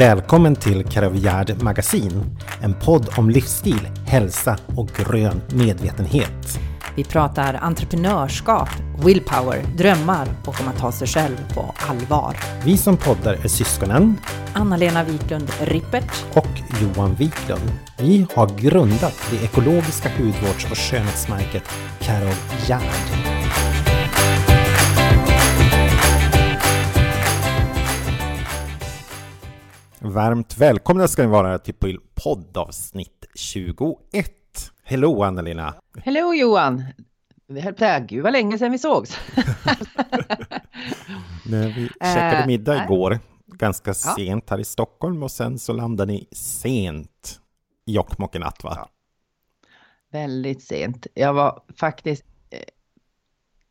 Välkommen till Karavjärd Magasin, en podd om livsstil, hälsa och grön medvetenhet. Vi pratar entreprenörskap, willpower, drömmar och om att ta sig själv på allvar. Vi som poddar är syskonen Anna-Lena Wiklund Rippert och Johan Wiklund. Vi har grundat det ekologiska hudvårds och skönhetsmärket Karol Gerd. Varmt välkomna ska ni vara till poddavsnitt 21. Hello Anna-Lena! Hello Johan! Gud vad länge sedan vi sågs! Nej, vi käkade middag igår, ganska sent här i Stockholm och sen så landade ni sent i Jokkmokk i natt va? Ja. Väldigt sent. Jag var faktiskt eh,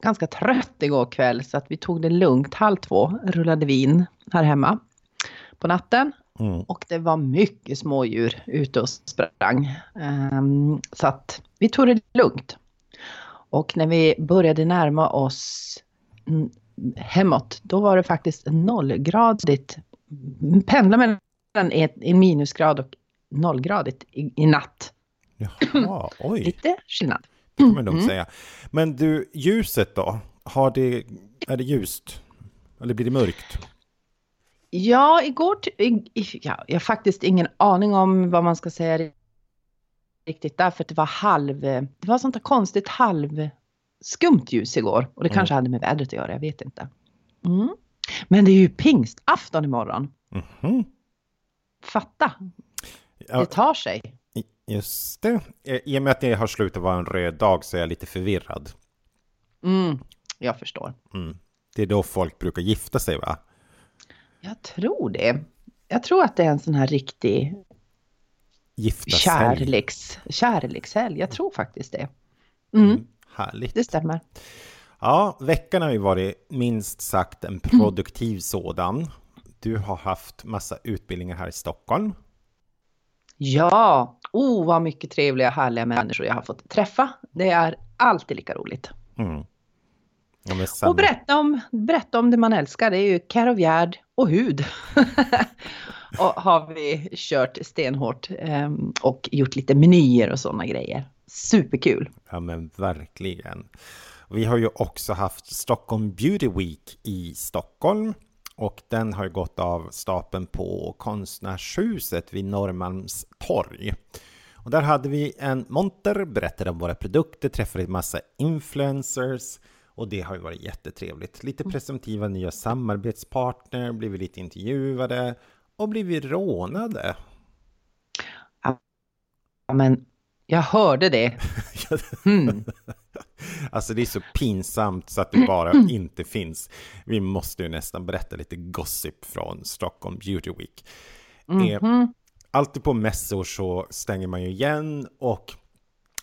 ganska trött igår kväll så att vi tog det lugnt. Halv två rullade vi in här hemma på natten. Mm. Och det var mycket smådjur ute och sprang. Um, så att vi tog det lugnt. Och när vi började närma oss hemåt, då var det faktiskt nollgradigt. Pendla mellan en minusgrad och nollgradigt i, i natt. Jaha, oj. Lite skillnad. Det kan man mm. säga. Men du, ljuset då? Har det, är det ljust? Eller blir det mörkt? Ja, igår... Ja, jag har faktiskt ingen aning om vad man ska säga riktigt därför att det var halv... Det var sånt där konstigt halv skumt ljus igår. Och det mm. kanske hade med vädret att göra, jag vet inte. Mm. Men det är ju pingstafton imorgon. Mm. Fatta! Ja, det tar sig. Just det. I och med att det har slutat vara en röd dag så är jag lite förvirrad. Mm, jag förstår. Mm. Det är då folk brukar gifta sig va? Jag tror det. Jag tror att det är en sån här riktig kärleks, kärlekshelg. Jag tror faktiskt det. Mm. Mm, härligt. Det stämmer. Ja, veckan har ju varit minst sagt en produktiv mm. sådan. Du har haft massa utbildningar här i Stockholm. Ja, oh vad mycket trevliga härliga människor jag har fått träffa. Det är alltid lika roligt. Mm. Ja, och berätta om, berätta om det man älskar, det är ju karovjärd och hud. och har vi kört stenhårt ehm, och gjort lite menyer och sådana grejer. Superkul! Ja men verkligen. Vi har ju också haft Stockholm Beauty Week i Stockholm och den har gått av stapeln på Konstnärshuset vid Norrmalmstorg. Och där hade vi en monter, berättade om våra produkter, träffade en massa influencers och det har ju varit jättetrevligt. Lite mm. presumtiva nya samarbetspartner, blivit lite intervjuade och blivit rånade. Ja, men jag hörde det. Mm. alltså det är så pinsamt så att det bara inte finns. Vi måste ju nästan berätta lite gossip från Stockholm Beauty Week. Mm -hmm. Alltid på mässor så stänger man ju igen och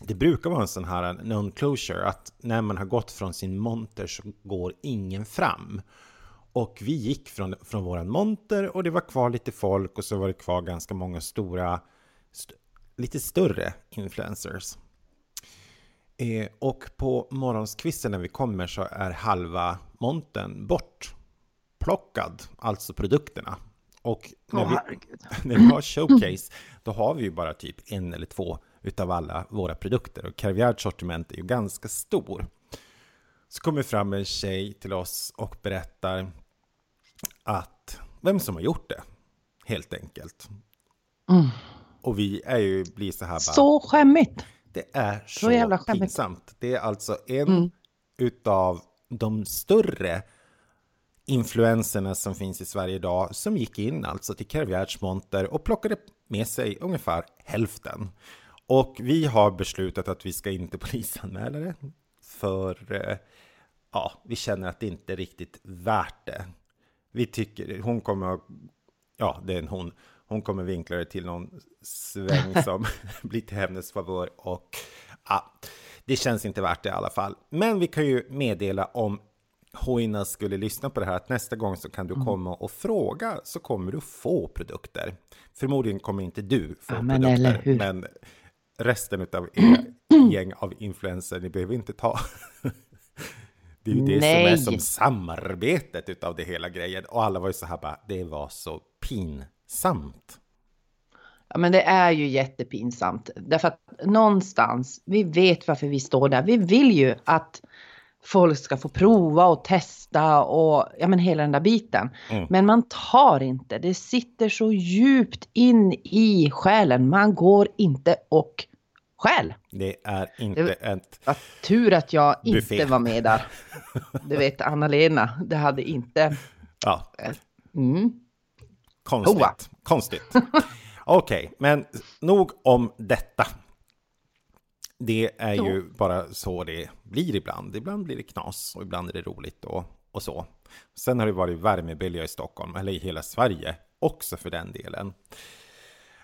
det brukar vara en sån här non-closure, att när man har gått från sin monter så går ingen fram. Och vi gick från, från våran monter och det var kvar lite folk och så var det kvar ganska många stora, st lite större influencers. Eh, och på morgonskvisten när vi kommer så är halva monten bortplockad, alltså produkterna. Och när, oh, vi, när vi har showcase, då har vi ju bara typ en eller två utav alla våra produkter. Och Caviards sortiment är ju ganska stor. Så kommer fram en tjej till oss och berättar att vem som har gjort det, helt enkelt. Mm. Och vi är ju, blir så här bara... Så skämmigt! Det är så, så jävla skämmigt. pinsamt. Det är alltså en mm. utav de större influenserna som finns i Sverige idag som gick in alltså till Caviards monter och plockade med sig ungefär hälften. Och vi har beslutat att vi ska inte polisanmäla det. För eh, ja, vi känner att det inte är riktigt värt det. Vi tycker, hon kommer, ja det är en hon, hon kommer vinkla det till någon sväng som blir till hennes favör och ja, det känns inte värt det i alla fall. Men vi kan ju meddela om Hoina skulle lyssna på det här att nästa gång så kan du mm. komma och fråga så kommer du få produkter. Förmodligen kommer inte du få ja, men produkter, men resten av er gäng av influenser, ni behöver inte ta. det är ju det Nej. som är som samarbetet utav det hela grejen. Och alla var ju så här bara, det var så pinsamt. Ja, men det är ju jättepinsamt. Därför att någonstans, vi vet varför vi står där. Vi vill ju att folk ska få prova och testa och ja, men hela den där biten. Mm. Men man tar inte. Det sitter så djupt in i själen. Man går inte och stjäl. Det är inte det ett... Var tur att jag buffé. inte var med där. Du vet, Anna-Lena, det hade inte... Ja. Mm. Konstigt. Konstigt. Okej, okay, men nog om detta. Det är jo. ju bara så det blir ibland. Ibland blir det knas och ibland är det roligt och, och så. Sen har det varit värmebölja i Stockholm, eller i hela Sverige också för den delen.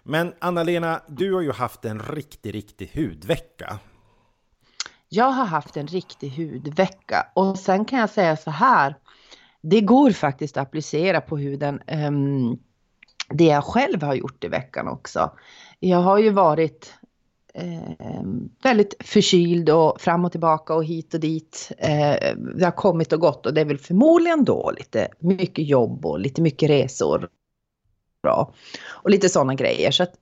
Men Anna-Lena, du har ju haft en riktig, riktig hudvecka. Jag har haft en riktig hudvecka och sen kan jag säga så här. Det går faktiskt att applicera på huden. Um, det jag själv har gjort i veckan också. Jag har ju varit eh, väldigt förkyld och fram och tillbaka och hit och dit. Eh, det har kommit och gått och det är väl förmodligen då lite mycket jobb och lite mycket resor. Bra. Och lite sådana grejer. Så att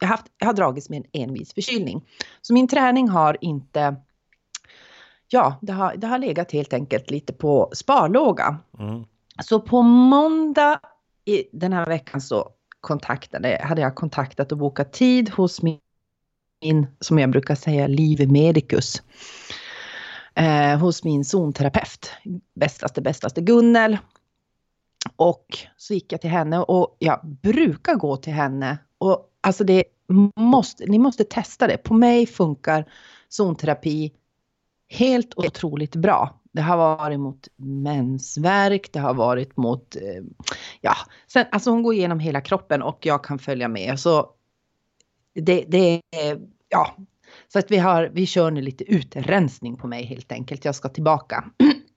jag, haft, jag har dragits med en envis förkylning. Så min träning har inte Ja, det har, det har legat helt enkelt lite på sparlåga. Mm. Så på måndag i den här veckan så kontaktade, hade jag kontaktat och bokat tid hos min, min som jag brukar säga, livmedikus. Eh, hos min zonterapeut, bästaste, bästaste Gunnel. Och så gick jag till henne och jag brukar gå till henne. Och alltså det måste, ni måste testa det. På mig funkar zonterapi helt otroligt bra. Det har varit mot mensvärk, det har varit mot, eh, ja, sen, alltså hon går igenom hela kroppen och jag kan följa med. Så det, det är, ja, så att vi har, vi kör nu lite utrensning på mig helt enkelt. Jag ska tillbaka.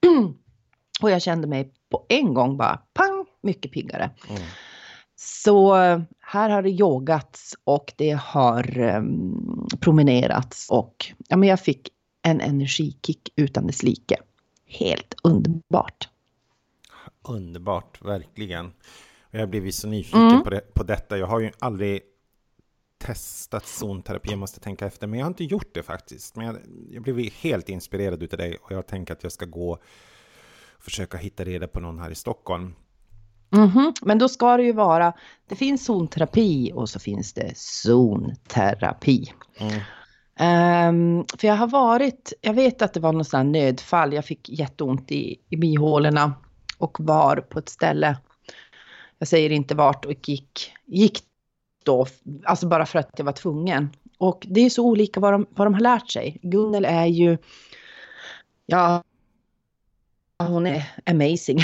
och jag kände mig på en gång bara pang, mycket piggare. Mm. Så här har det yogats och det har um, promenerats och ja, men jag fick en energikick utan dess like helt underbart. Underbart, verkligen. Jag har blivit så nyfiken mm. på, det, på detta. Jag har ju aldrig testat zonterapi, jag måste tänka efter, men jag har inte gjort det faktiskt. Men jag, jag blev helt inspirerad utav dig och jag tänker att jag ska gå och försöka hitta reda på någon här i Stockholm. Mm -hmm. Men då ska det ju vara, det finns zonterapi och så finns det zonterapi. Mm. Um, för jag har varit, jag vet att det var något sånt nödfall, jag fick jätteont i, i bihålorna och var på ett ställe, jag säger inte vart, och gick, gick då, alltså bara för att jag var tvungen. Och det är så olika vad de, vad de har lärt sig. Gunnel är ju, ja, hon är amazing.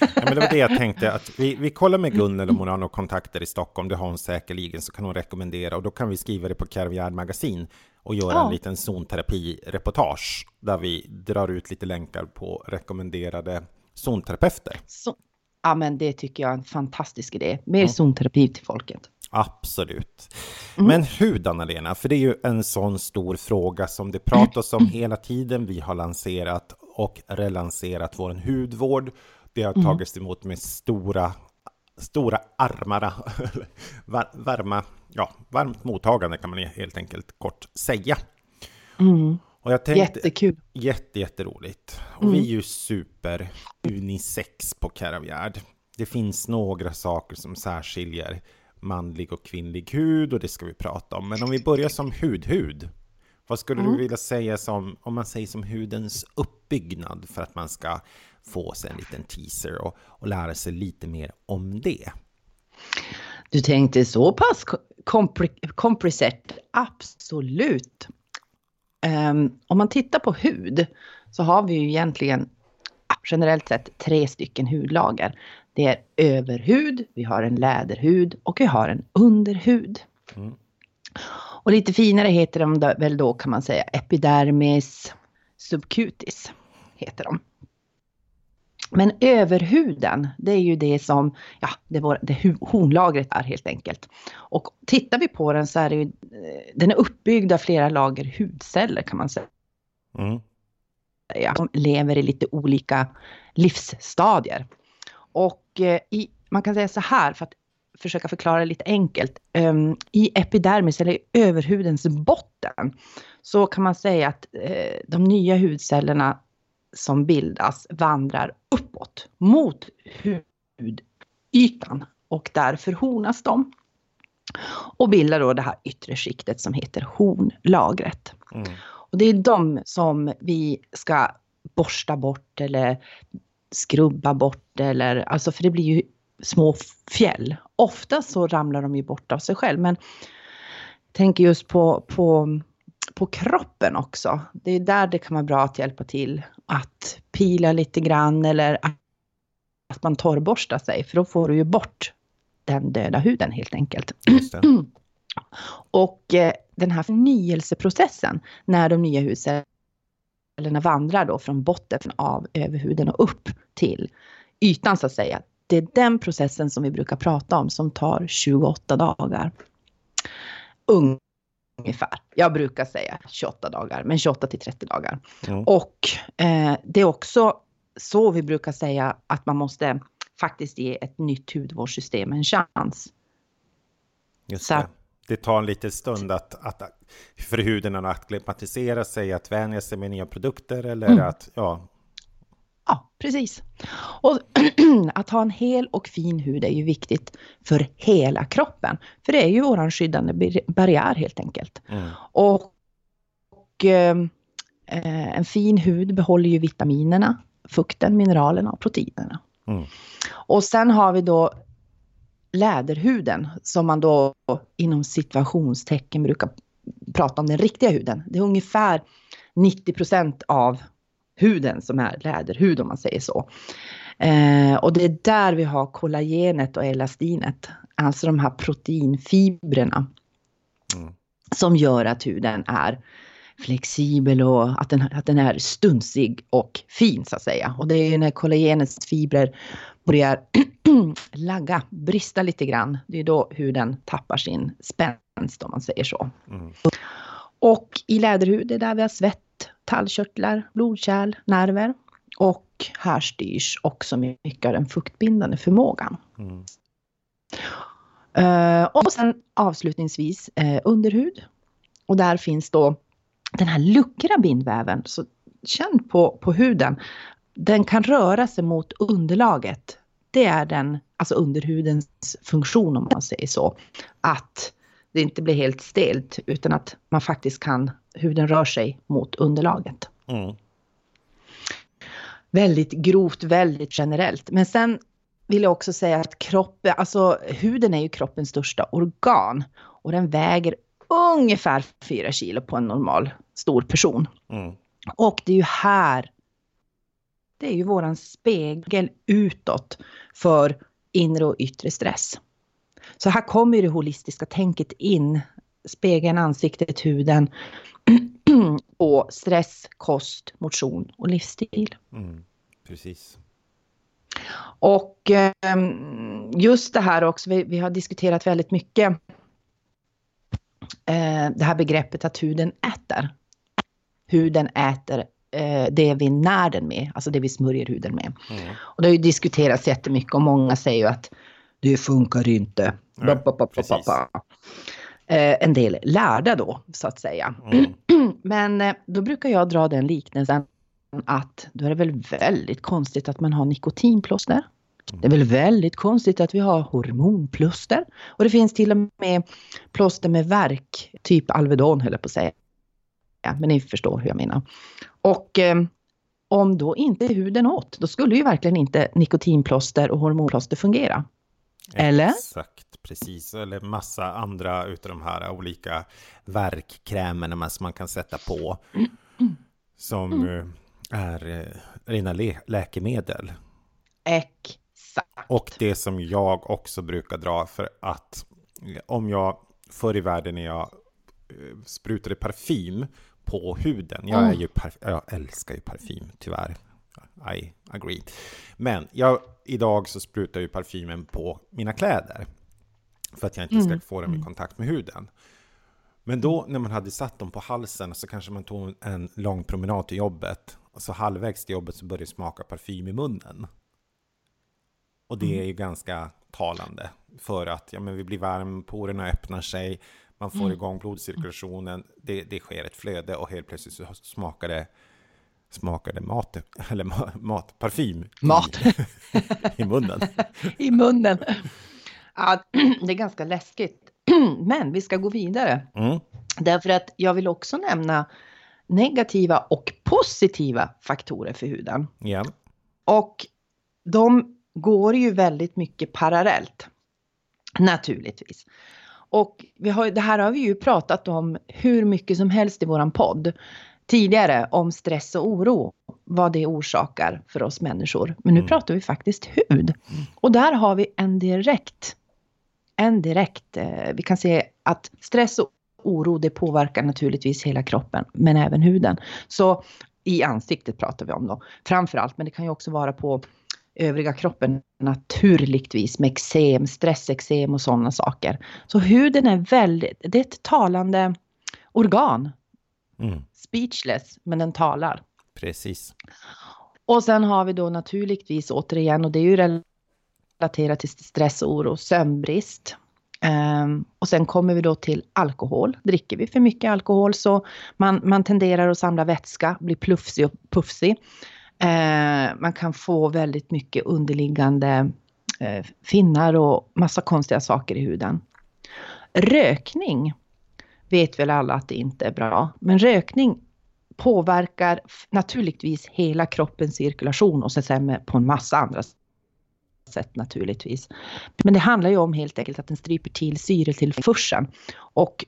ja, men det var det jag tänkte, att vi, vi kollar med Gunnel om hon har några kontakter i Stockholm, det har hon säkerligen, så kan hon rekommendera och då kan vi skriva det på Caviar Magasin och göra ja. en liten zonterapi-reportage där vi drar ut lite länkar på rekommenderade zonterapeuter. Så, ja, men det tycker jag är en fantastisk idé. Mer mm. zonterapi till folket. Absolut. Mm. Men hud, Anna-Lena, för det är ju en sån stor fråga som det pratas om hela tiden. Vi har lanserat och relanserat vår hudvård. Det har mm. tagits emot med stora, stora armar, varma ja, varmt mottagande kan man helt enkelt kort säga. Mm. Och jag tänkte, Jättekul. Jätte, jätteroligt. Och mm. vi är ju super unisex på Caravgard. Det finns några saker som särskiljer manlig och kvinnlig hud och det ska vi prata om. Men om vi börjar som hudhud. Vad skulle mm. du vilja säga som, om man säger som hudens uppbyggnad för att man ska få sig en liten teaser och, och lära sig lite mer om det? Du tänkte så pass kompressert? Absolut. Um, om man tittar på hud så har vi ju egentligen generellt sett tre stycken hudlager. Det är överhud, vi har en läderhud och vi har en underhud. Mm. Och lite finare heter de väl då kan man säga epidermis subcutis. Heter de. Men överhuden, det är ju det som, ja, det, var, det hornlagret är helt enkelt. Och tittar vi på den så är det ju, den är uppbyggd av flera lager hudceller kan man säga. Mm. Ja, som lever i lite olika livsstadier. Och eh, i, man kan säga så här, för att försöka förklara lite enkelt. Um, I epidermis, eller i överhudens botten, så kan man säga att uh, de nya hudcellerna som bildas vandrar uppåt mot hudytan och där förhornas de. Och bildar då det här yttre skiktet som heter hornlagret. Mm. Och det är de som vi ska borsta bort eller skrubba bort eller alltså för det blir ju små fjäll. Ofta så ramlar de ju bort av sig själv men tänker just på, på, på kroppen också. Det är där det kan vara bra att hjälpa till att pila lite grann eller att man torrborstar sig för då får du ju bort den döda huden helt enkelt. Och eh, den här förnyelseprocessen när de nya hudcellerna vandrar då från botten av överhuden och upp till ytan så att säga. Det är den processen som vi brukar prata om som tar 28 dagar. Ungefär. Jag brukar säga 28 dagar, men 28 till 30 dagar. Mm. Och eh, det är också så vi brukar säga att man måste faktiskt ge ett nytt hudvårdssystem en chans. Just det. Det tar en liten stund att, att för huden att acklimatisera sig, att vänja sig med nya produkter eller mm. att, ja. Ja, precis. Och att ha en hel och fin hud är ju viktigt för hela kroppen. För det är ju våran skyddande barriär helt enkelt. Mm. Och, och eh, en fin hud behåller ju vitaminerna, fukten, mineralerna och proteinerna. Mm. Och sen har vi då läderhuden som man då inom situationstecken brukar prata om den riktiga huden. Det är ungefär 90 procent av huden som är läderhud om man säger så. Eh, och det är där vi har kollagenet och elastinet, alltså de här proteinfibrerna mm. som gör att huden är flexibel och att den, att den är stunsig och fin så att säga. Och det är när kollagenets fibrer börjar lagga, brista lite grann. Det är då huden tappar sin spänst om man säger så. Mm. Och i läderhud, det är där vi har svett, tallkörtlar, blodkärl, nerver. Och här styrs också mycket av den fuktbindande förmågan. Mm. Uh, och sen avslutningsvis uh, underhud. Och där finns då den här luckra bindväven, så känn på, på huden. Den kan röra sig mot underlaget. Det är den, alltså underhudens funktion om man säger så. Att det inte blir helt stelt utan att man faktiskt kan, huden rör sig mot underlaget. Mm. Väldigt grovt, väldigt generellt. Men sen vill jag också säga att kroppen, alltså huden är ju kroppens största organ och den väger ungefär 4 kilo på en normal stor person. Mm. Och det är ju här, det är ju våran spegel utåt för inre och yttre stress. Så här kommer det holistiska tänket in. Spegeln, ansiktet, huden och stress, kost, motion och livsstil. Mm, precis. Och ehm, just det här också, vi, vi har diskuterat väldigt mycket det här begreppet att huden äter. Huden äter eh, det vi när den med, alltså det vi smörjer huden med. Mm. Och det har ju diskuterats jättemycket och många säger ju att det funkar inte. Mm, eh, en del lärda då, så att säga. Mm. Men eh, då brukar jag dra den liknelsen att då är det väl väldigt konstigt att man har nikotinplåster. Det är väl väldigt konstigt att vi har hormonplåster. Och det finns till och med plåster med verk, typ Alvedon höll jag på att säga. Ja, men ni förstår hur jag menar. Och eh, om då inte huden åt, då skulle ju verkligen inte nikotinplåster och hormonplåster fungera. Eller? Exakt, precis. Eller massa andra utav de här olika verkkrämerna som man kan sätta på. Som mm. är eh, rena läkemedel. Exakt. Och det som jag också brukar dra för att om jag förr i världen när jag eh, sprutade parfym på huden. Jag, är ju jag älskar ju parfym, tyvärr. I agree. Men jag, idag så sprutar jag ju parfymen på mina kläder. För att jag inte ska mm. få dem i mm. kontakt med huden. Men då när man hade satt dem på halsen så kanske man tog en lång promenad till jobbet. Och så halvvägs till jobbet så började det smaka parfym i munnen. Och det mm. är ju ganska talande för att ja, men vi blir varm, porerna öppnar sig, man får mm. igång blodcirkulationen, det, det sker ett flöde och helt plötsligt så smakar det smakar det mat, eller mat, parfym mat. I, i munnen. I munnen. Ja, det är ganska läskigt. Men vi ska gå vidare. Mm. Därför att jag vill också nämna negativa och positiva faktorer för huden. Yeah. Och de går ju väldigt mycket parallellt. Naturligtvis. Och vi har, det här har vi ju pratat om hur mycket som helst i våran podd tidigare om stress och oro, vad det orsakar för oss människor. Men nu mm. pratar vi faktiskt hud. Och där har vi en direkt, en direkt, eh, vi kan se att stress och oro det påverkar naturligtvis hela kroppen, men även huden. Så i ansiktet pratar vi om då, framförallt, men det kan ju också vara på övriga kroppen naturligtvis med eksem, stressexem och sådana saker. Så huden är väldigt, det är ett talande organ. Mm. Speechless, men den talar. Precis. Och sen har vi då naturligtvis återigen, och det är ju relaterat till stress, oro, sömnbrist. Um, och sen kommer vi då till alkohol. Dricker vi för mycket alkohol så man, man tenderar att samla vätska, bli plufsig och puffsig. Eh, man kan få väldigt mycket underliggande eh, finnar och massa konstiga saker i huden. Rökning vet väl alla att det inte är bra. Men rökning påverkar naturligtvis hela kroppens cirkulation och sen på en massa andra sätt naturligtvis. Men det handlar ju om helt enkelt att den stryper till syretillförseln. Och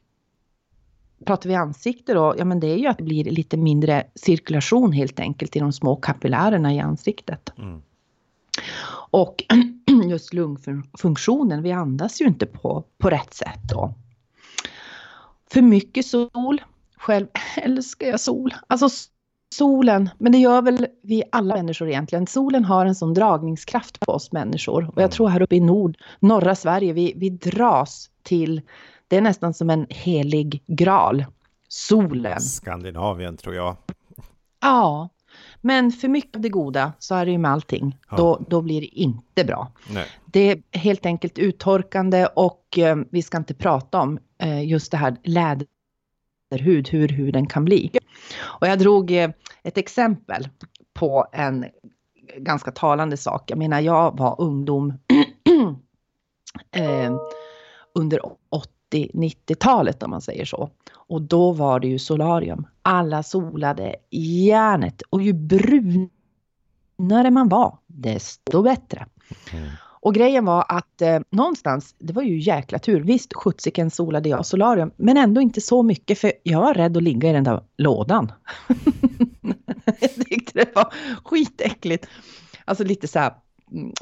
pratar vi ansikte då, ja men det är ju att det blir lite mindre cirkulation helt enkelt i de små kapillärerna i ansiktet. Mm. Och just lungfunktionen, vi andas ju inte på, på rätt sätt då. För mycket sol, själv älskar jag sol. Alltså solen, men det gör väl vi alla människor egentligen. Solen har en sån dragningskraft på oss människor. Och jag mm. tror här uppe i nord, norra Sverige, vi, vi dras till, det är nästan som en helig graal. Solen. Skandinavien tror jag. Ja, men för mycket av det goda så är det ju med allting. Ja. Då, då blir det inte bra. Nej. Det är helt enkelt uttorkande och eh, vi ska inte prata om eh, just det här läderhud, hur huden kan bli. Och jag drog eh, ett exempel på en ganska talande sak. Jag menar, jag var ungdom eh, under 80-90-talet om man säger så. Och då var det ju solarium. Alla solade järnet och ju brunare man var, desto bättre. Mm. Och grejen var att eh, någonstans, det var ju jäkla tur. Visst, sjuttsiken solade jag solarium, men ändå inte så mycket för jag var rädd att ligga i den där lådan. jag tyckte det var skitäckligt. Alltså lite så här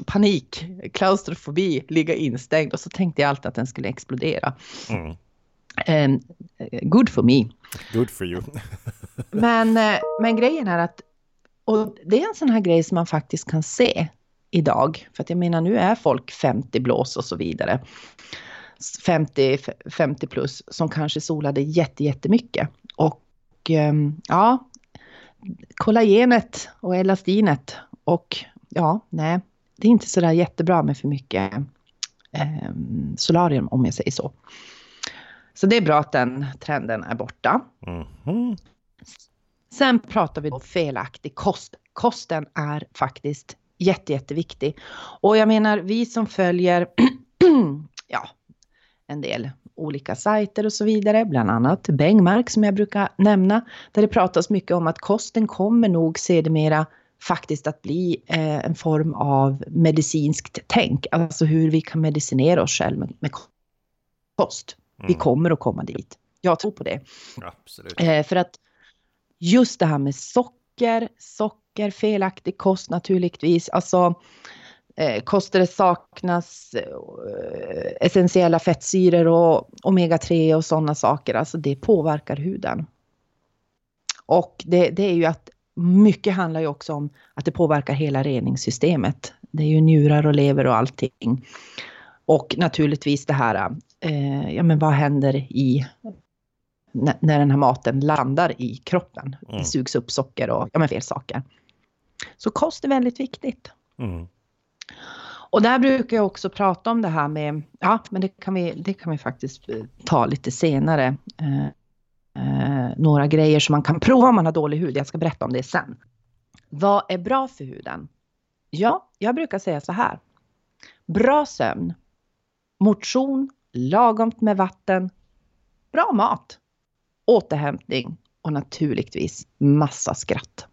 panik, klaustrofobi, ligga instängd och så tänkte jag alltid att den skulle explodera. Mm. Um, good for me. Good for you. men, eh, men grejen är att, och det är en sån här grej som man faktiskt kan se idag. För att jag menar nu är folk 50 blås och så vidare. 50, 50 plus som kanske solade jätte, jättemycket. Och ehm, ja, kollagenet och elastinet och ja, nej, det är inte så där jättebra med för mycket eh, solarium om jag säger så. Så det är bra att den trenden är borta. Mm. Sen pratar vi om felaktig kost. Kosten är faktiskt jätte, jätteviktig. Och jag menar, vi som följer ja, en del olika sajter och så vidare, bland annat Bengmark som jag brukar nämna, där det pratas mycket om att kosten kommer nog sedermera faktiskt att bli eh, en form av medicinskt tänk, alltså hur vi kan medicinera oss själva med, med kost. Mm. Vi kommer att komma dit. Jag tror på det. Absolut. Eh, för att just det här med socker, socker felaktig kost naturligtvis. Alltså eh, kost där det saknas eh, essentiella fettsyror och omega-3 och sådana saker. Alltså det påverkar huden. Och det, det är ju att mycket handlar ju också om att det påverkar hela reningssystemet. Det är ju njurar och lever och allting. Och naturligtvis det här, eh, ja men vad händer i när den här maten landar i kroppen. Mm. Det sugs upp socker och ja, men fel saker. Så kost är väldigt viktigt. Mm. Och där brukar jag också prata om det här med, ja men det kan vi, det kan vi faktiskt eh, ta lite senare. Några grejer som man kan prova om man har dålig hud. Jag ska berätta om det sen. Vad är bra för huden? Ja, jag brukar säga så här. Bra sömn, motion, lagom med vatten, bra mat, återhämtning och naturligtvis massa skratt.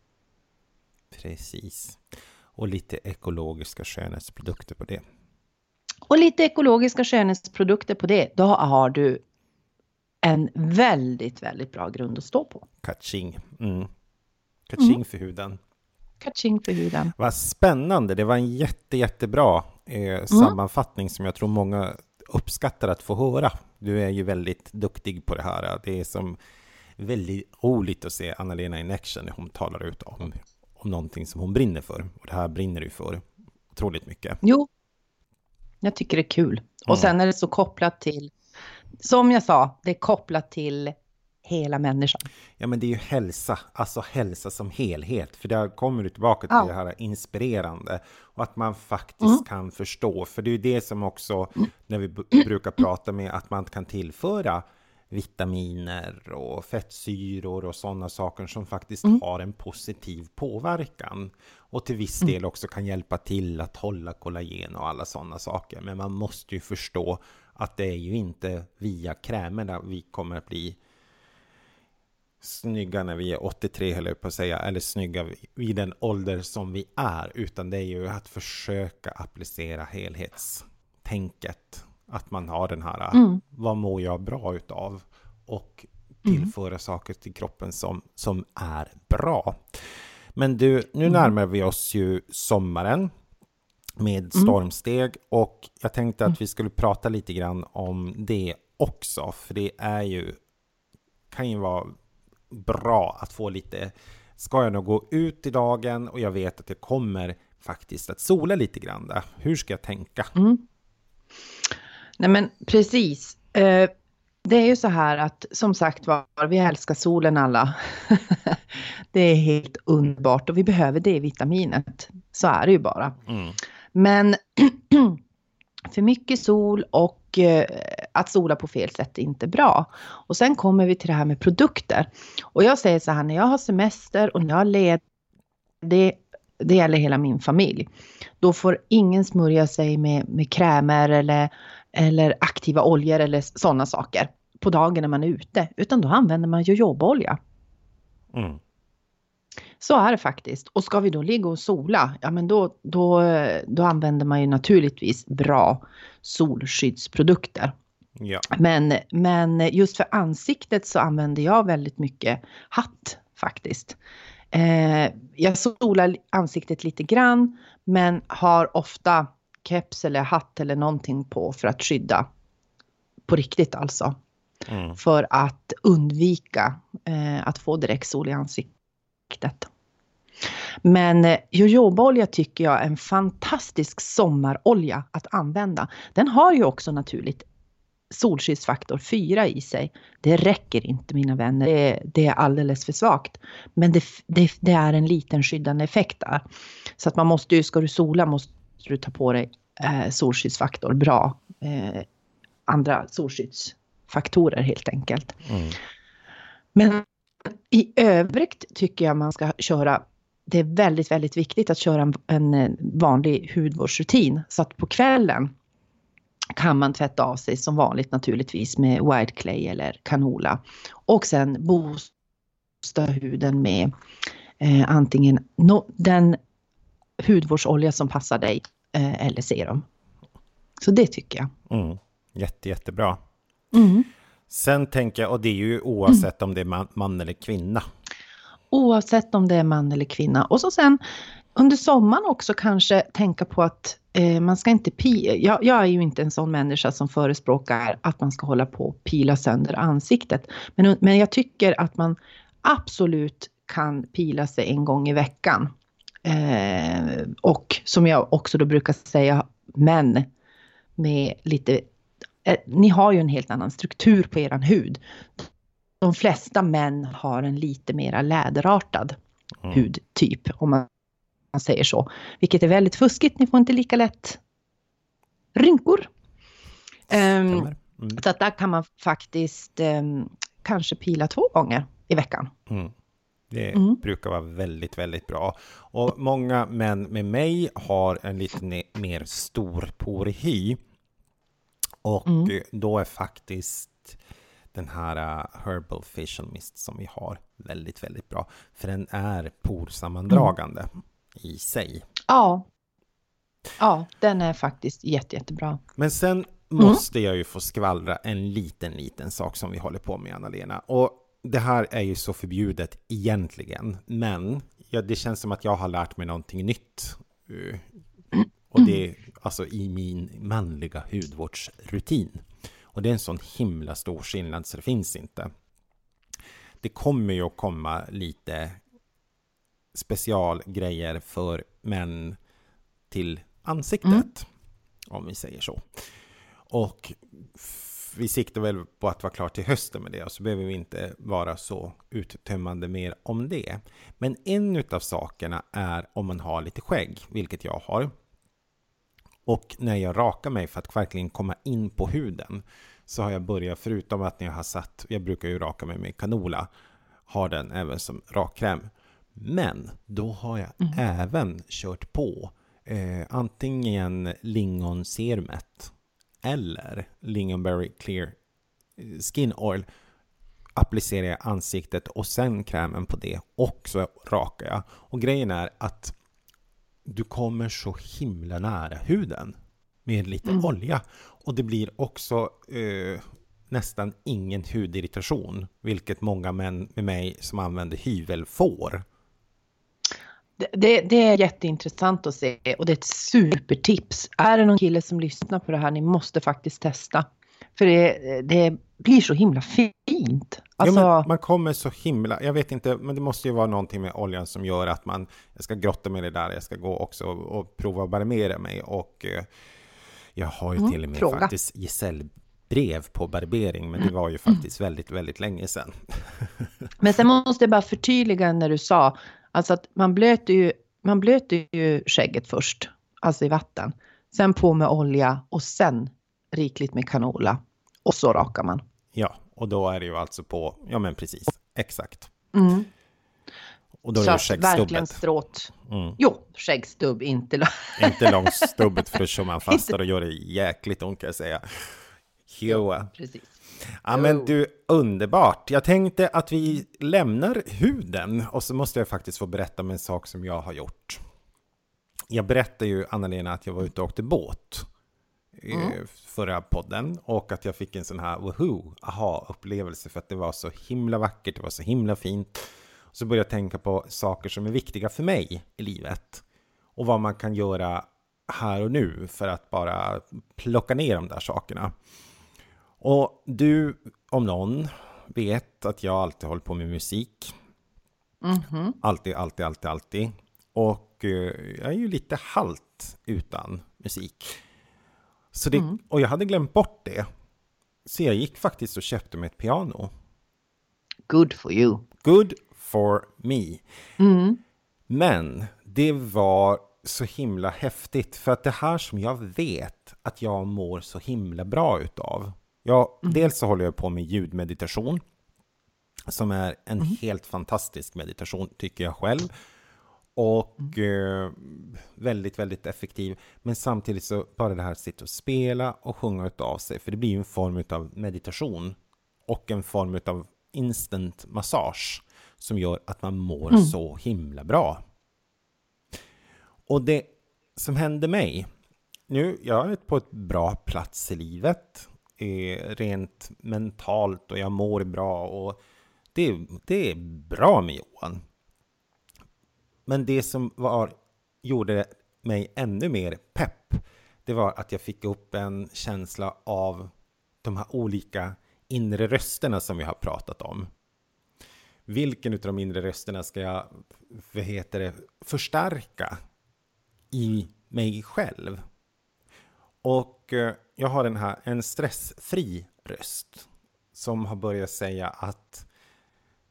Precis. Och lite ekologiska skönhetsprodukter på det. Och lite ekologiska skönhetsprodukter på det. Då har du en väldigt, väldigt bra grund att stå på. Kaching. Mm. Kaching mm. för huden. Kaching för huden. Vad spännande. Det var en jätte, jättebra eh, mm. sammanfattning som jag tror många uppskattar att få höra. Du är ju väldigt duktig på det här. Det är som väldigt roligt att se Anna-Lena in action när hon talar ut om, om någonting som hon brinner för. Och det här brinner du för otroligt mycket. Jo, jag tycker det är kul. Och mm. sen är det så kopplat till, som jag sa, det är kopplat till hela människan. Ja, men det är ju hälsa, alltså hälsa som helhet. För där kommer du tillbaka till ja. det här inspirerande och att man faktiskt mm. kan förstå. För det är ju det som också, när vi brukar prata med, att man kan tillföra vitaminer och fettsyror och sådana saker som faktiskt mm. har en positiv påverkan. Och till viss mm. del också kan hjälpa till att hålla kollagen och alla sådana saker. Men man måste ju förstå att det är ju inte via krämerna vi kommer att bli snygga när vi är 83 höll jag på att säga, eller snygga vid den ålder som vi är, utan det är ju att försöka applicera helhetstänket. Att man har den här, mm. vad mår jag bra utav? Och tillföra mm. saker till kroppen som, som är bra. Men du, nu mm. närmar vi oss ju sommaren med mm. stormsteg och jag tänkte att mm. vi skulle prata lite grann om det också, för det är ju kan ju vara bra att få lite, ska jag nog gå ut i dagen och jag vet att det kommer faktiskt att sola lite grann där. Hur ska jag tänka? Mm. Nej men precis. Eh, det är ju så här att som sagt var, vi älskar solen alla. det är helt underbart och vi behöver D-vitaminet. Så är det ju bara. Mm. Men för mycket sol och eh, att sola på fel sätt är inte bra. Och sen kommer vi till det här med produkter. Och jag säger så här, när jag har semester och när jag leder, det, det gäller hela min familj. Då får ingen smörja sig med, med krämer eller, eller aktiva oljor eller sådana saker på dagen när man är ute. Utan då använder man jojobaolja. Mm. Så är det faktiskt. Och ska vi då ligga och sola, ja men då, då, då använder man ju naturligtvis bra solskyddsprodukter. Ja. Men, men just för ansiktet så använder jag väldigt mycket hatt faktiskt. Eh, jag solar ansiktet lite grann men har ofta keps eller hatt eller någonting på för att skydda på riktigt alltså. Mm. För att undvika eh, att få direkt sol i ansiktet. Men eh, jojobaolja tycker jag är en fantastisk sommarolja att använda. Den har ju också naturligt solskyddsfaktor 4 i sig. Det räcker inte mina vänner, det är, det är alldeles för svagt. Men det, det, det, är en liten skyddande effekt där. Så att man måste ju, ska du sola måste du ta på dig eh, solskyddsfaktor, bra eh, andra solskyddsfaktorer helt enkelt. Mm. Men i övrigt tycker jag man ska köra det är väldigt, väldigt viktigt att köra en, eh, vanlig hudvårdsrutin. Så att på kvällen kan man tvätta av sig som vanligt naturligtvis med white clay eller canola. Och sen boosta huden med eh, antingen no, den hudvårdsolja som passar dig eh, eller serum. Så det tycker jag. Mm. Jätte, jättebra. Mm. Sen tänker jag, och det är ju oavsett mm. om det är man, man eller kvinna. Oavsett om det är man eller kvinna. Och så sen under sommaren också kanske tänka på att eh, man ska inte pila. Jag, jag, är ju inte en sån människa som förespråkar att man ska hålla på och pila sönder ansiktet. Men, men jag tycker att man absolut kan pila sig en gång i veckan. Eh, och som jag också då brukar säga, män med lite eh, ni har ju en helt annan struktur på eran hud de flesta män har en lite mera läderartad mm. hudtyp, om man, man säger så. Vilket är väldigt fuskigt, ni får inte lika lätt rynkor. Um, Mm. så att där kan man faktiskt um, kanske pila två gånger i veckan. Mm. Det Mm. brukar vara väldigt, väldigt bra. Och många män med mig har en lite mer stor porhy. Och Mm. då är faktiskt den här uh, Herbal Facial Mist som vi har väldigt, väldigt bra. För den är porsammandragande i sig. Ja. Ja, den är faktiskt jätte, jättebra. Men sen måste jag ju få skvallra en liten, liten sak som vi håller på med, Anna-Lena. Och det här är ju så förbjudet egentligen, men ja, det känns som att jag har lärt mig någonting nytt. Eh, Och det alltså i min manliga hudvårdsrutin. Och det är en sån himla stor skillnad så det finns inte. Det kommer ju att komma lite specialgrejer för män till ansiktet. Om vi säger så. Och vi siktar väl på att vara klar till hösten med det och så behöver vi inte vara så uttömmande mer om det. Men en utav sakerna är om man har lite skägg, vilket jag har. Och när jag rakar mig för att verkligen komma in på huden så har jag börjat, förutom att när jag har satt, jag brukar ju raka mig med canola, har den även som rakkräm. Men då har jag även kört på eh, antingen lingonserumet eller lingonberry clear eh, skin oil applicerar jag ansiktet och sen krämen på det och så rakar jag. Och grejen är att du kommer så himla nära huden med lite olja. Och det blir också eh, nästan ingen hudirritation, vilket många män med mig som använder hyvel får. Det, det, det är jätteintressant att se och det är ett supertips. Är det någon kille som lyssnar på det här, ni måste faktiskt testa. För det, det blir så himla fint. Alltså, Ja, man kommer så himla, jag vet inte, men det måste ju vara någonting med oljan som gör att man, jag ska grotta med det där, jag ska gå också och, och prova att barbera mig och eh, jag har ju till och med fråga. faktiskt gesällbrev på barbering, men det var ju faktiskt väldigt, väldigt länge sedan. Men sen måste jag bara förtydliga när du sa, alltså att man blöter ju, man blöter ju skägget först, alltså i vatten. Sen på med olja och sen rikligt med canola. Och så rakar man. Ja, och då är det ju alltså på, ja men precis, exakt. Mm. Och då är det att verkligen skäggstubbet, stråt. Mm. Jo, skäggstubb, inte lång. inte långstubbet för då kör man fast och gör det jäkligt ont kan jag säga. Jo. Precis. Ja men du, underbart. Jag tänkte att vi lämnar huden och så måste jag faktiskt få berätta om en sak som jag har gjort. Jag berättade ju, Anna-Lena, att jag var ute och åkte båt i förra podden och att jag fick en sån här woho, aha-upplevelse för att det var så himla vackert, det var så himla fint. Så började jag tänka på saker som är viktiga för mig i livet och vad man kan göra här och nu för att bara plocka ner de där sakerna. Och du, om någon, vet att jag alltid håller på med musik. Mhm. Alltid, alltid, alltid, alltid. Och eh, jag är ju lite halt utan musik. Så det, Och jag hade glömt bort det. Så jag gick faktiskt och köpte mig ett piano. Good for you. Good for me. Mm. Men det var så himla häftigt för att det här som jag vet att jag mår så himla bra utav. Jag, Dels så håller jag på med ljudmeditation som är en helt fantastisk meditation tycker jag själv. Och eh, väldigt, väldigt effektiv. Men samtidigt så bara det här att sitta och spela och sjunga utav sig. För det blir ju en form av meditation. Och en form av instant massage. Som gör att man mår så himla bra. Och det som hände mig. Nu, jag är på ett bra plats i livet. Eh, rent mentalt och jag mår bra. Och det, det är bra med Johan. Men det som var, gjorde mig ännu mer pepp, det var att jag fick upp en känsla av de här olika inre rösterna som vi har pratat om. Vilken av de inre rösterna ska jag, vad heter det, förstärka i mig själv? Och eh, jag har den här, en stressfri röst som har börjat säga att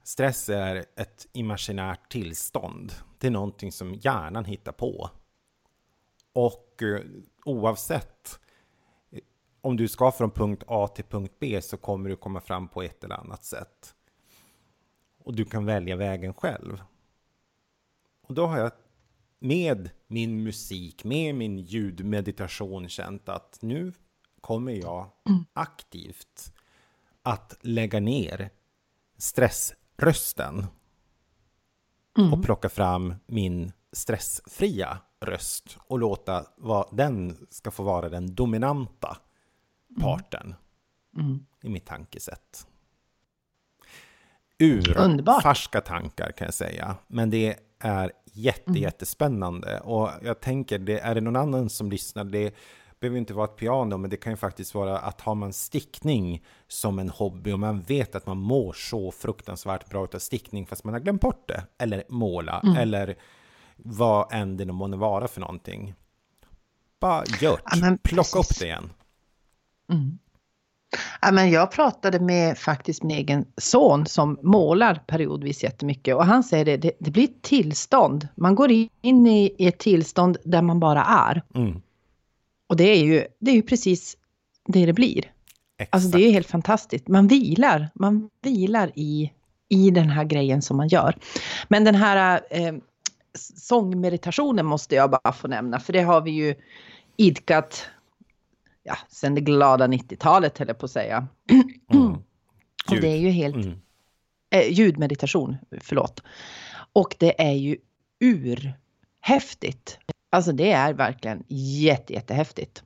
Stress är ett imaginärt tillstånd. Det är någonting som hjärnan hittar på. Och eh, oavsett om du ska från punkt A till punkt B så kommer du komma fram på ett eller annat sätt. Och du kan välja vägen själv. Och då har jag med min musik, med min ljudmeditation känt att nu kommer jag aktivt att lägga ner stressrösten mm. och plocka fram min stressfria röst och låta vad den ska få vara den dominanta parten mm. Mm. i mitt tankesätt. Ur Underbart. färska tankar kan jag säga, men det är jätte, mm. jättespännande och jag tänker, det, är det någon annan som lyssnar, det behöver inte vara ett piano, men det kan ju faktiskt vara att har man stickning som en hobby och man vet att man mår så fruktansvärt bra av stickning fast man har glömt bort det, eller måla, mm. eller vad än det må vara för någonting. Bara gör ja, plocka upp det igen. Mm. Ja, men jag pratade med faktiskt min egen son som målar periodvis jättemycket och han säger det, det, det blir ett tillstånd. Man går in i, i ett tillstånd där man bara är. Mm. Och det är ju, det är ju precis det det blir. Exakt. Alltså det är helt fantastiskt. Man vilar, man vilar i, i den här grejen som man gör. Men den här eh, sångmeditationen måste jag bara få nämna, för det har vi ju idkat ja, sen det glada 90-talet, höll jag på att säga. Mm. Och det är ju helt... Mm. Eh, ljudmeditation, förlåt. Och det är ju urhäftigt. Alltså det är verkligen jätte, jättehäftigt.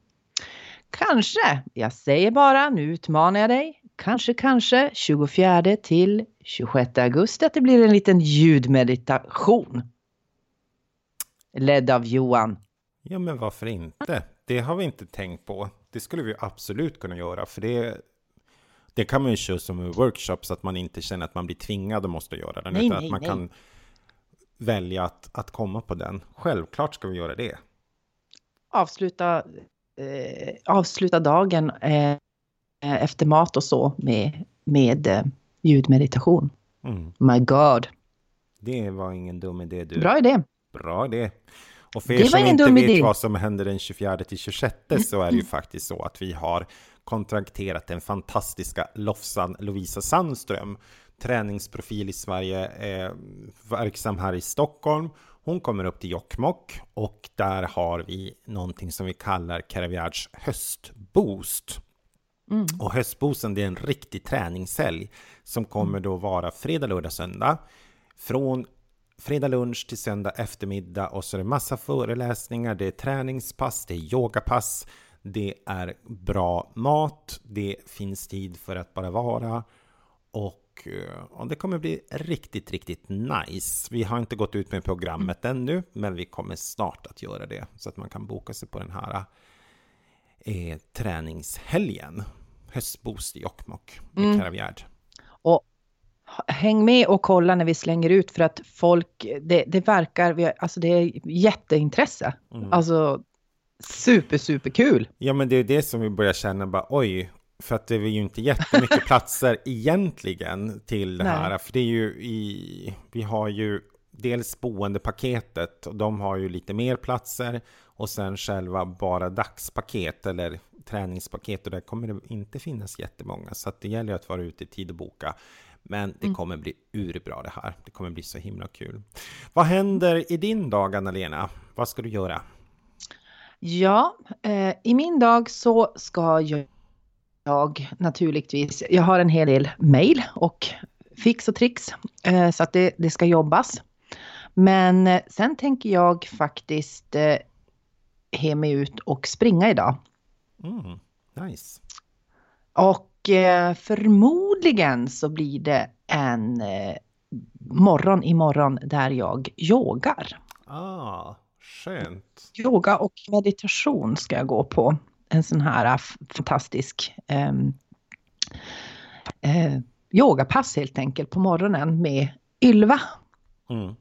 Kanske, jag säger bara, nu utmanar jag dig, kanske, kanske 24 till 26 augusti att det blir en liten ljudmeditation. Ledd av Johan. Ja, men varför inte? Det har vi inte tänkt på. Det skulle vi absolut kunna göra, för det, det kan man ju köra som en workshop så att man inte känner att man blir tvingad och måste göra den, nej, utan nej, att man nej. kan välja att, att komma på den. Självklart ska vi göra det. Avsluta, eh, avsluta dagen eh, efter mat och så med, med eh, ljudmeditation. Mm. My God. Det var ingen dum idé du. Bra idé. Bra idé. Och för er som inte vet idé. vad som händer den 24 till 26 så är det ju faktiskt så att vi har kontrakterat den fantastiska Lofsan Lovisa Sandström träningsprofil i Sverige, eh, verksam här i Stockholm. Hon kommer upp till Jokkmokk och där har vi någonting som vi kallar Caravagers höstboost. Mm. Och höstboosten det är en riktig träningshelg som kommer då vara fredag, lördag, söndag. Från fredag lunch till söndag eftermiddag och så är det massa föreläsningar, det är träningspass, det är yogapass, det är bra mat, det finns tid för att bara vara och och eh, det kommer bli riktigt, riktigt nice. Vi har inte gått ut med programmet mm. ännu, men vi kommer snart att göra det så att man kan boka sig på den här eh, träningshelgen. Höstboost i Jokkmokk med mm. Karavjärd. Och häng med och kolla när vi slänger ut för att folk, det, det verkar, alltså det är jätteintresse. Mm. Alltså super, super kul. Ja, men det är det som vi börjar känna bara oj, för att det är ju inte jättemycket platser egentligen till det här. För det är ju i, vi har ju dels boendepaketet och de har ju lite mer platser och sen själva bara dagspaket eller träningspaket och där kommer det inte finnas jättemånga så att det gäller att vara ute i tid och boka. Men det mm. kommer bli urbra det här. Det kommer bli så himla kul. Vad händer i din dag Anna-Lena? Vad ska du göra? Ja, eh, i min dag så ska jag jag naturligtvis, jag har en hel del mail och fix och tricks eh, så att det, det ska jobbas. Men eh, sen tänker jag faktiskt eh, he mig ut och springa idag. Mm, nice. Och eh, förmodligen så blir det en eh, morgon imorgon där jag yogar. Ah, skönt. Yoga och meditation ska jag gå på en sån här äh, fantastisk eh, eh, yogapass helt enkelt på morgonen med Ylva. Mm.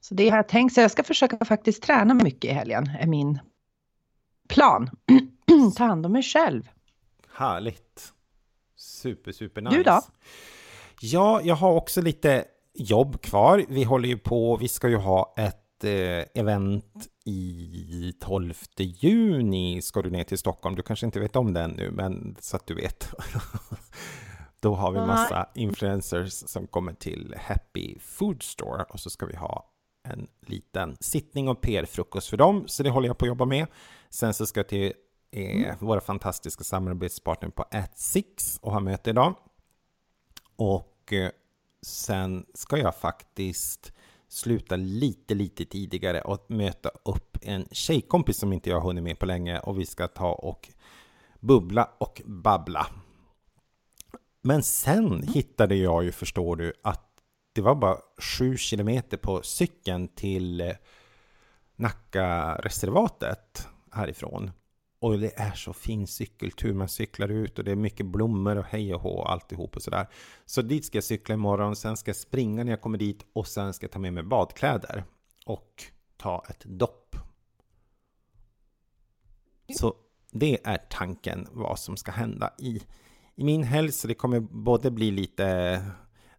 Så det har jag tänkt, så jag ska försöka faktiskt träna mycket i helgen, är min plan. Ta hand om mig själv. Härligt. Super, super nice. Du då? Ja, jag har också lite jobb kvar. Vi håller ju på, vi ska ju ha ett ett eh, event i 12 juni ska du ner till Stockholm. Du kanske inte vet om det ännu, men så att du vet. Då har vi massa influencers som kommer till Happy Food Store och så ska vi ha en liten sittning och PR-frukost för dem, så det håller jag på att jobba med. Sen så ska jag till eh, mm. våra fantastiska samarbetspartner på At6 och ha möte idag. Och eh, sen ska jag faktiskt sluta lite, lite tidigare och möta upp en tjejkompis som inte jag har hunnit med på länge och vi ska ta och bubbla och babbla. Men sen hittade jag ju, förstår du, att det var bara sju kilometer på cykeln till Nacka-reservatet härifrån. Och det är så fin cykeltur, man cyklar ut och det är mycket blommor och hej och hå och alltihop och sådär. Så dit ska jag cykla imorgon, sen ska jag springa när jag kommer dit och sen ska jag ta med mig badkläder och ta ett dopp. Så det är tanken vad som ska hända i, i min helg. Så det kommer både bli lite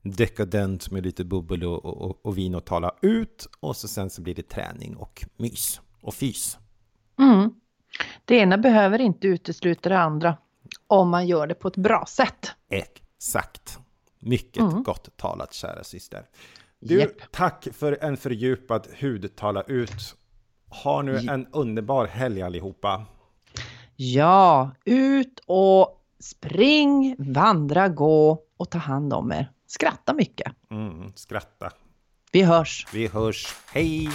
dekadent med lite bubbel och, och, och vin och tala ut och så sen så blir det träning och mys och fys. Mm. Det ena behöver inte utesluta det andra om man gör det på ett bra sätt. Exakt. Mycket mm. gott talat, kära syster. Du, yep. tack för en fördjupad hudtala ut. Ha nu en underbar helg allihopa. Ja, ut och spring, vandra, gå och ta hand om er. Skratta mycket. Mm, skratta. Vi hörs. Vi hörs. Hej!